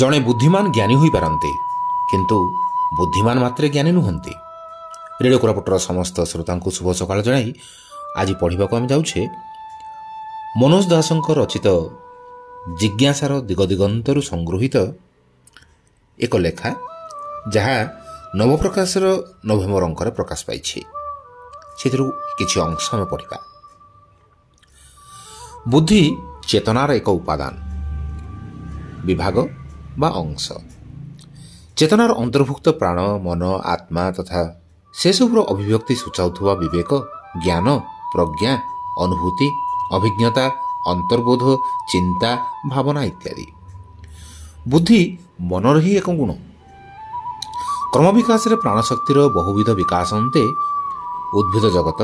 ଜଣେ ବୁଦ୍ଧିମାନ ଜ୍ଞାନୀ ହୋଇପାରନ୍ତି କିନ୍ତୁ ବୁଦ୍ଧିମାନ ମାତ୍ରେ ଜ୍ଞାନୀ ନୁହନ୍ତି ରେଡ଼ିଓ କୋରାପୁଟର ସମସ୍ତ ଶ୍ରୋତାଙ୍କୁ ଶୁଭ ସକାଳ ଜଣାଇ ଆଜି ପଢ଼ିବାକୁ ଆମେ ଯାଉଛେ। ମନୋଜ ଦାସଙ୍କ ରଚିତ ଜିଜ୍ଞାସାର ଦିଗ ଦିଗନ୍ତରୁ ସଂଗୃହୀତ ଏକ ଲେଖା ଯାହା ନବପ୍ରକାଶର ନଭେମ୍ବର ଅଙ୍କରେ ପ୍ରକାଶ ପାଇଛି। ସେଥିରୁ କିଛି ଅଂଶ ଆମେ ପଢ଼ିବା। ବୁଦ୍ଧି ଚେତନାର ଏକ ଉପାଦାନ। ବିଭାଗ ବା ଅଂଶ ଚେତନାର ଅନ୍ତର୍ଭୁକ୍ତ ପ୍ରାଣ ମନ ଆତ୍ମା ତଥା ସେସବୁର ଅଭିବ୍ୟକ୍ତି ସୂଚାଉଥିବା ବିବେକ ଜ୍ଞାନ ପ୍ରଜ୍ଞା ଅନୁଭୂତି ଅଭିଜ୍ଞତା ଅନ୍ତର୍ବୋଧ ଚିନ୍ତା ଭାବନା ଇତ୍ୟାଦି ବୁଦ୍ଧି ମନର ହିଁ ଏକ ଗୁଣ କ୍ରମବିକାଶରେ ପ୍ରାଣଶକ୍ତିର ବହୁବିଧ ବିକାଶ ଅନ୍ତେ ଉଦ୍ଭିଦ ଜଗତ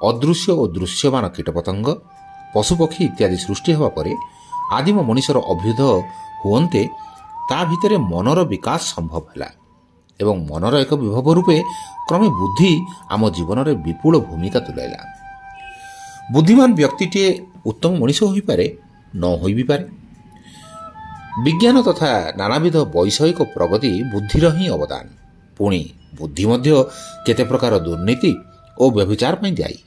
ଅଦୃଶ୍ୟ ଓ ଦୃଶ୍ୟମାନ କୀଟପତଙ୍ଗ ପଶୁପକ୍ଷୀ ଇତ୍ୟାଦି ସୃଷ୍ଟି ହେବା ପରେ ଆଦିମ ମଣିଷର ଅଭ୍ୟୁଦ ହୁଅନ୍ତେ ତା ଭିତରେ ମନର ବିକାଶ ସମ୍ଭବ ହେଲା ଏବଂ ମନର ଏକ ବିଭବ ରୂପେ କ୍ରମେ ବୁଦ୍ଧି ଆମ ଜୀବନରେ ବିପୁଳ ଭୂମିକା ତୁଲାଇଲା। ବୁଦ୍ଧିମାନ ବ୍ୟକ୍ତିଟିଏ ଉତ୍ତମ ମଣିଷ ହୋଇପାରେ ନ ହୋଇ ବି ପାରେ ବିଜ୍ଞାନ ତଥା ନାନାବିଧ ବୈଷୟିକ ପ୍ରଗତି ବୁଦ୍ଧିର ହିଁ ଅବଦାନ। ପୁଣି ବୁଦ୍ଧି ମଧ୍ୟ କେତେ ପ୍ରକାର ଦୁର୍ନୀତି ଓ ବ୍ୟଭିଚାର ପାଇଁ ଦାୟୀ।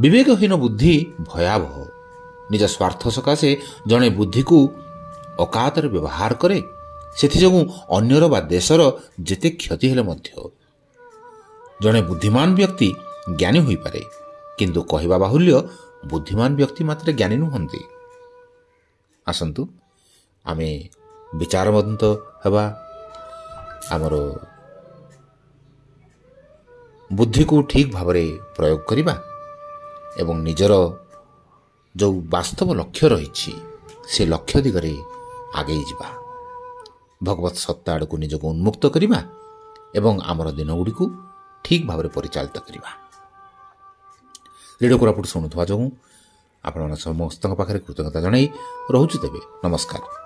ବିବେକହୀନ ବୁଦ୍ଧି ଭୟାବହ। ନିଜ ସ୍ୱାର୍ଥ ସକାଶେ ଜଣେ ବୁଦ୍ଧିକୁ ଅକାତରେ ବ୍ୟବହାର କରେ ସେଥିଯୋଗୁଁ ଅନ୍ୟର ବା ଦେଶର ଯେତେ କ୍ଷତି ହେଲେ ମଧ୍ୟ। ଜଣେ ବୁଦ୍ଧିମାନ ବ୍ୟକ୍ତି ଜ୍ଞାନୀ ହୋଇପାରେ କିନ୍ତୁ କହିବା ବାହୁଲ୍ୟ ବୁଦ୍ଧିମାନ ବ୍ୟକ୍ତି ମାତ୍ରେ ଜ୍ଞାନୀ ନୁହନ୍ତି। ଆସନ୍ତୁ ଆମେ ବିଚାରବନ୍ତ ହେବା। ଆମର ବୁଦ୍ଧିକୁ ଠିକ୍ ଭାବରେ ପ୍ରୟୋଗ କରିବା ଏବଂ ନିଜର ଯେଉଁ ବାସ୍ତବ ଲକ୍ଷ୍ୟ ରହିଛି ସେ ଲକ୍ଷ୍ୟ ଦିଗରେ ଆଗେଇ ଯିବା। ଭଗବତ ସତ୍ତା ଆଡ଼କୁ ନିଜକୁ ଉନ୍ମୁକ୍ତ କରିବା ଏବଂ ଆମର ଦିନଗୁଡ଼ିକୁ ଠିକ୍ ଭାବରେ ପରିଚାଳିତ କରିବା। ରେଡ଼ିଓ କୋରାପୁଟ ଶୁଣୁଥିବା ଯୋଗୁଁ ଆପଣମାନେ ସମସ୍ତଙ୍କ ପାଖରେ କୃତଜ୍ଞତା ଜଣାଇ ରହୁଛୁ ତେବେ। ନମସ୍କାର।